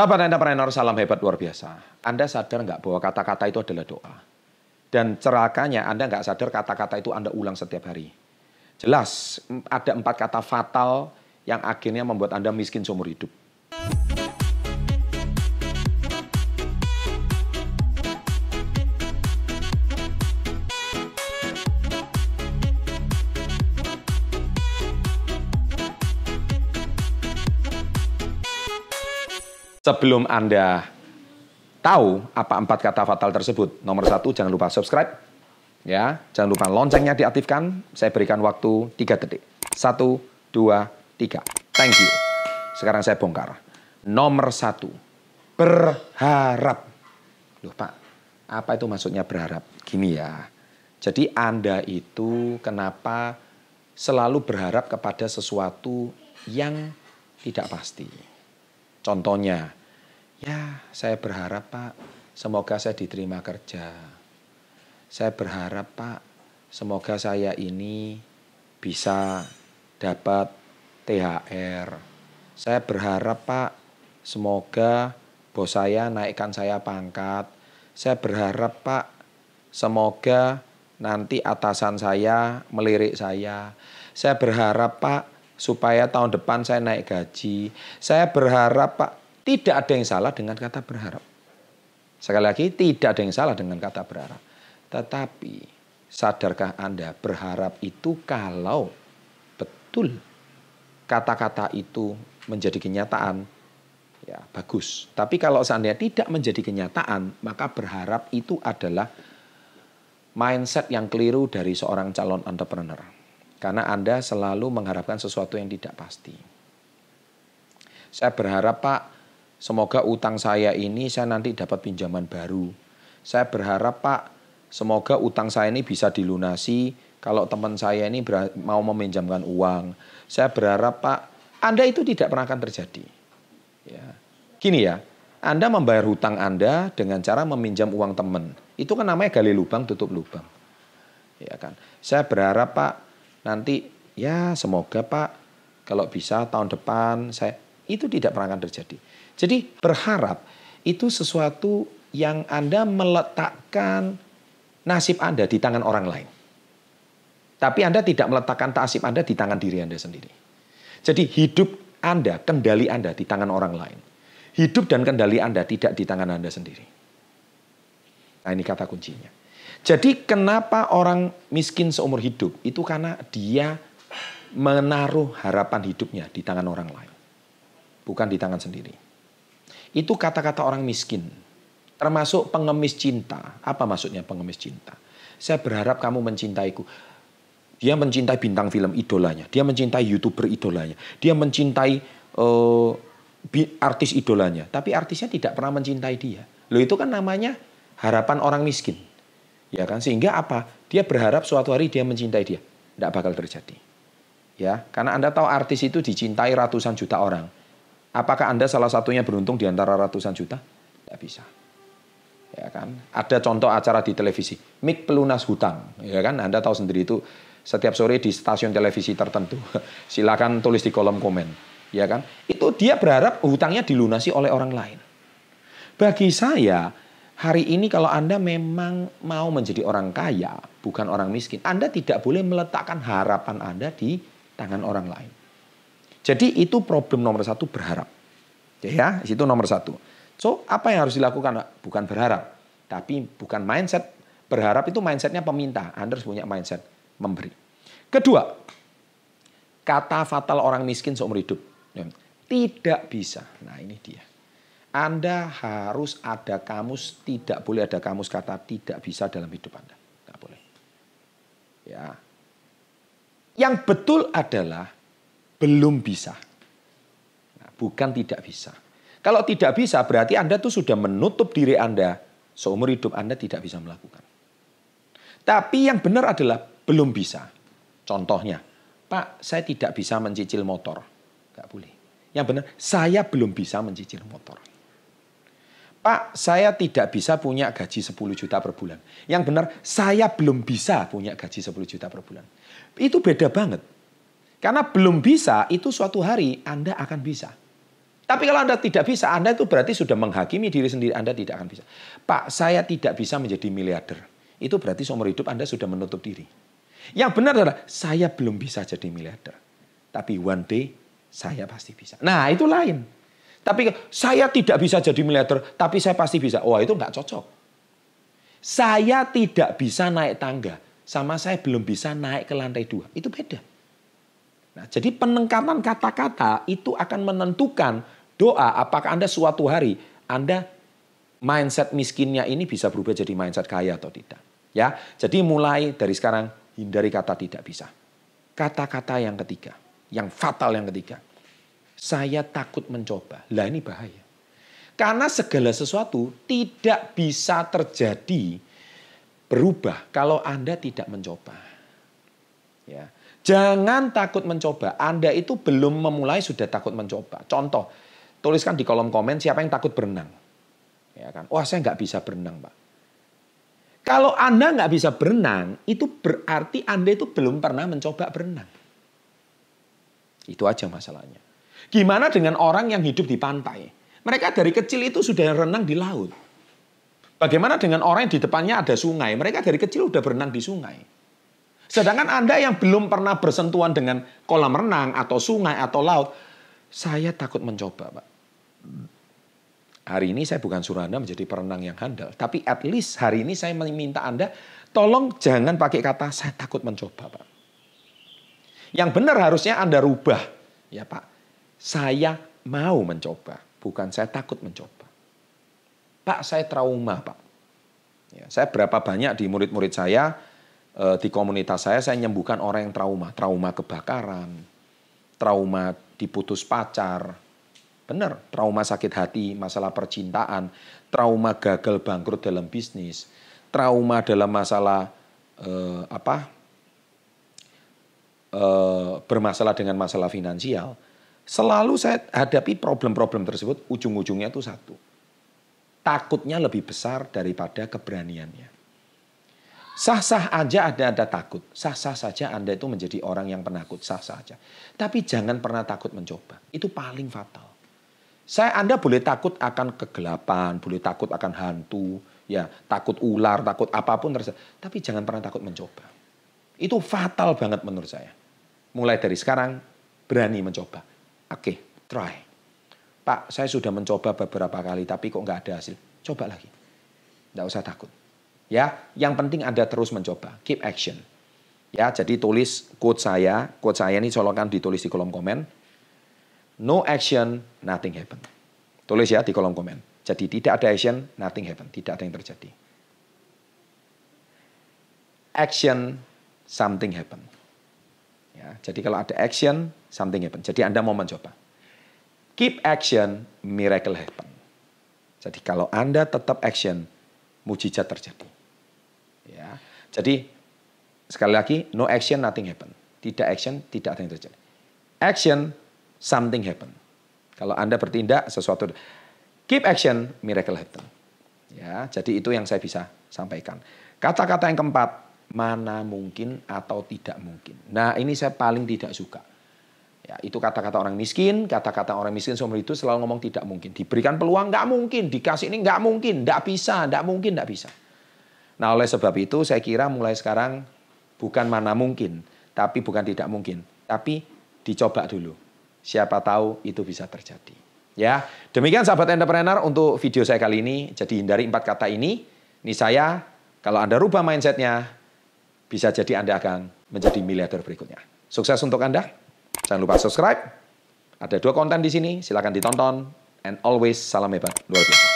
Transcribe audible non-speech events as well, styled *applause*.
Sahabat entrepreneur, salam hebat luar biasa. Anda sadar nggak bahwa kata-kata itu adalah doa? Dan cerakanya Anda nggak sadar kata-kata itu Anda ulang setiap hari. Jelas, ada empat kata fatal yang akhirnya membuat Anda miskin seumur hidup. Sebelum Anda tahu apa empat kata fatal tersebut, nomor satu jangan lupa subscribe, ya, jangan lupa loncengnya diaktifkan. Saya berikan waktu tiga detik. Satu, dua, tiga. Thank you. Sekarang saya bongkar. Nomor satu, berharap. Loh Pak, apa itu maksudnya berharap? Gini ya, jadi Anda itu kenapa selalu berharap kepada sesuatu yang tidak pasti. Contohnya, ya saya berharap Pak, semoga saya diterima kerja. Saya berharap Pak, semoga saya ini bisa dapat THR. Saya berharap Pak, semoga bos saya naikkan saya pangkat. Saya berharap Pak, semoga nanti atasan saya melirik saya. Saya berharap Pak, supaya tahun depan saya naik gaji. Saya berharap Pak, tidak ada yang salah dengan kata berharap. Sekali lagi, tidak ada yang salah dengan kata berharap. Tetapi, sadarkah Anda berharap itu kalau betul kata-kata itu menjadi kenyataan, ya bagus. Tapi kalau seandainya tidak menjadi kenyataan, maka berharap itu adalah mindset yang keliru dari seorang calon entrepreneur. Karena Anda selalu mengharapkan sesuatu yang tidak pasti. Saya berharap Pak, semoga utang saya ini saya nanti dapat pinjaman baru. Saya berharap Pak, semoga utang saya ini bisa dilunasi kalau teman saya ini mau meminjamkan uang. Saya berharap Pak, Anda itu tidak pernah akan terjadi. Ya. Gini ya, Anda membayar hutang Anda dengan cara meminjam uang teman. Itu kan namanya gali lubang tutup lubang. Ya kan. Saya berharap Pak, nanti ya semoga Pak kalau bisa tahun depan saya itu tidak pernah akan terjadi. Jadi berharap itu sesuatu yang Anda meletakkan nasib Anda di tangan orang lain. Tapi Anda tidak meletakkan nasib Anda di tangan diri Anda sendiri. Jadi hidup Anda, kendali Anda di tangan orang lain. Hidup dan kendali Anda tidak di tangan Anda sendiri. Nah ini kata kuncinya. Jadi kenapa orang miskin seumur hidup? Itu karena dia menaruh harapan hidupnya di tangan orang lain. Bukan di tangan sendiri. Itu kata-kata orang miskin. Termasuk pengemis cinta. Apa maksudnya pengemis cinta? Saya berharap kamu mencintaiku. Dia mencintai bintang film idolanya. Dia mencintai youtuber idolanya. Dia mencintai uh, artis idolanya. Tapi artisnya tidak pernah mencintai dia. Loh itu kan namanya harapan orang miskin. Ya kan? Sehingga apa? Dia berharap suatu hari dia mencintai dia. Tidak bakal terjadi. Ya, karena Anda tahu artis itu dicintai ratusan juta orang. Apakah Anda salah satunya beruntung di antara ratusan juta? Tidak bisa. Ya kan? Ada contoh acara di televisi, Mik pelunas hutang, ya kan? Anda tahu sendiri itu setiap sore di stasiun televisi tertentu. *laughs* Silakan tulis di kolom komen, ya kan? Itu dia berharap hutangnya dilunasi oleh orang lain. Bagi saya, hari ini kalau Anda memang mau menjadi orang kaya, bukan orang miskin, Anda tidak boleh meletakkan harapan Anda di tangan orang lain. Jadi itu problem nomor satu berharap. Ya, itu nomor satu. So, apa yang harus dilakukan? Bukan berharap, tapi bukan mindset. Berharap itu mindsetnya peminta. Anda harus punya mindset memberi. Kedua, kata fatal orang miskin seumur hidup. Tidak bisa. Nah ini dia. Anda harus ada kamus, tidak boleh ada kamus kata tidak bisa dalam hidup Anda. Tidak boleh. Ya. Yang betul adalah belum bisa. Nah, bukan tidak bisa. Kalau tidak bisa berarti Anda tuh sudah menutup diri Anda. Seumur hidup Anda tidak bisa melakukan. Tapi yang benar adalah belum bisa. Contohnya, Pak, saya tidak bisa mencicil motor. Gak boleh. Yang benar, saya belum bisa mencicil motor. Pak, saya tidak bisa punya gaji 10 juta per bulan. Yang benar, saya belum bisa punya gaji 10 juta per bulan. Itu beda banget. Karena belum bisa, itu suatu hari Anda akan bisa. Tapi kalau Anda tidak bisa, Anda itu berarti sudah menghakimi diri sendiri, Anda tidak akan bisa. Pak, saya tidak bisa menjadi miliarder. Itu berarti seumur hidup Anda sudah menutup diri. Yang benar adalah, saya belum bisa jadi miliarder. Tapi one day, saya pasti bisa. Nah, itu lain. Tapi saya tidak bisa jadi miliarder, tapi saya pasti bisa. Wah, itu nggak cocok. Saya tidak bisa naik tangga, sama saya belum bisa naik ke lantai dua. Itu beda. Nah, jadi penengkapan kata-kata itu akan menentukan Doa apakah Anda suatu hari Anda mindset miskinnya ini bisa berubah jadi mindset kaya atau tidak. Ya, jadi mulai dari sekarang hindari kata tidak bisa. Kata-kata yang ketiga, yang fatal yang ketiga. Saya takut mencoba. Lah ini bahaya. Karena segala sesuatu tidak bisa terjadi berubah kalau Anda tidak mencoba. Ya. Jangan takut mencoba. Anda itu belum memulai sudah takut mencoba. Contoh, Tuliskan di kolom komen siapa yang takut berenang. Ya kan? Wah saya nggak bisa berenang Pak. Kalau Anda nggak bisa berenang, itu berarti Anda itu belum pernah mencoba berenang. Itu aja masalahnya. Gimana dengan orang yang hidup di pantai? Mereka dari kecil itu sudah renang di laut. Bagaimana dengan orang yang di depannya ada sungai? Mereka dari kecil sudah berenang di sungai. Sedangkan Anda yang belum pernah bersentuhan dengan kolam renang atau sungai atau laut, saya takut mencoba, Pak. Hari ini saya bukan suruh Anda menjadi perenang yang handal. Tapi at least hari ini saya meminta Anda, tolong jangan pakai kata saya takut mencoba Pak. Yang benar harusnya Anda rubah. Ya Pak, saya mau mencoba, bukan saya takut mencoba. Pak, saya trauma Pak. Ya, saya berapa banyak di murid-murid saya, di komunitas saya, saya menyembuhkan orang yang trauma. Trauma kebakaran, trauma diputus pacar, Benar, trauma sakit hati, masalah percintaan, trauma gagal bangkrut dalam bisnis, trauma dalam masalah eh, apa? Eh, bermasalah dengan masalah finansial. Selalu saya hadapi problem-problem tersebut ujung-ujungnya itu satu. Takutnya lebih besar daripada keberaniannya. Sah-sah aja ada ada takut. Sah-sah saja Anda itu menjadi orang yang penakut. Sah-sah aja. Tapi jangan pernah takut mencoba. Itu paling fatal. Saya Anda boleh takut akan kegelapan, boleh takut akan hantu, ya, takut ular, takut apa pun terserah. Tapi jangan pernah takut mencoba. Itu fatal banget menurut saya. Mulai dari sekarang berani mencoba. Oke, try. Pak, saya sudah mencoba beberapa kali tapi kok nggak ada hasil. Coba lagi. Nggak usah takut. Ya, yang penting Anda terus mencoba. Keep action. Ya, jadi tulis quote saya, quote saya ini colongkan ditulis di kolom komen No action, nothing happen. Tulis ya di kolom komen. Jadi tidak ada action, nothing happen. Tidak ada yang terjadi. Action, something happen. Ya, jadi kalau ada action, something happen. Jadi Anda mau mencoba. Keep action, miracle happen. Jadi kalau Anda tetap action, mujizat terjadi. Ya. Jadi sekali lagi, no action, nothing happen. Tidak action, tidak ada yang terjadi. Action, something happen. Kalau Anda bertindak sesuatu keep action, miracle happen. Ya, jadi itu yang saya bisa sampaikan. Kata-kata yang keempat, mana mungkin atau tidak mungkin. Nah, ini saya paling tidak suka. Ya, itu kata-kata orang miskin, kata-kata orang miskin seumur itu selalu ngomong tidak mungkin. Diberikan peluang nggak mungkin, dikasih ini nggak mungkin, nggak bisa, nggak mungkin, nggak bisa. Nah, oleh sebab itu saya kira mulai sekarang bukan mana mungkin, tapi bukan tidak mungkin, tapi dicoba dulu. Siapa tahu itu bisa terjadi. Ya, demikian sahabat entrepreneur untuk video saya kali ini. Jadi hindari empat kata ini. Ini saya, kalau Anda rubah mindsetnya, bisa jadi Anda akan menjadi miliarder berikutnya. Sukses untuk Anda. Jangan lupa subscribe. Ada dua konten di sini, silakan ditonton. And always salam hebat, luar biasa.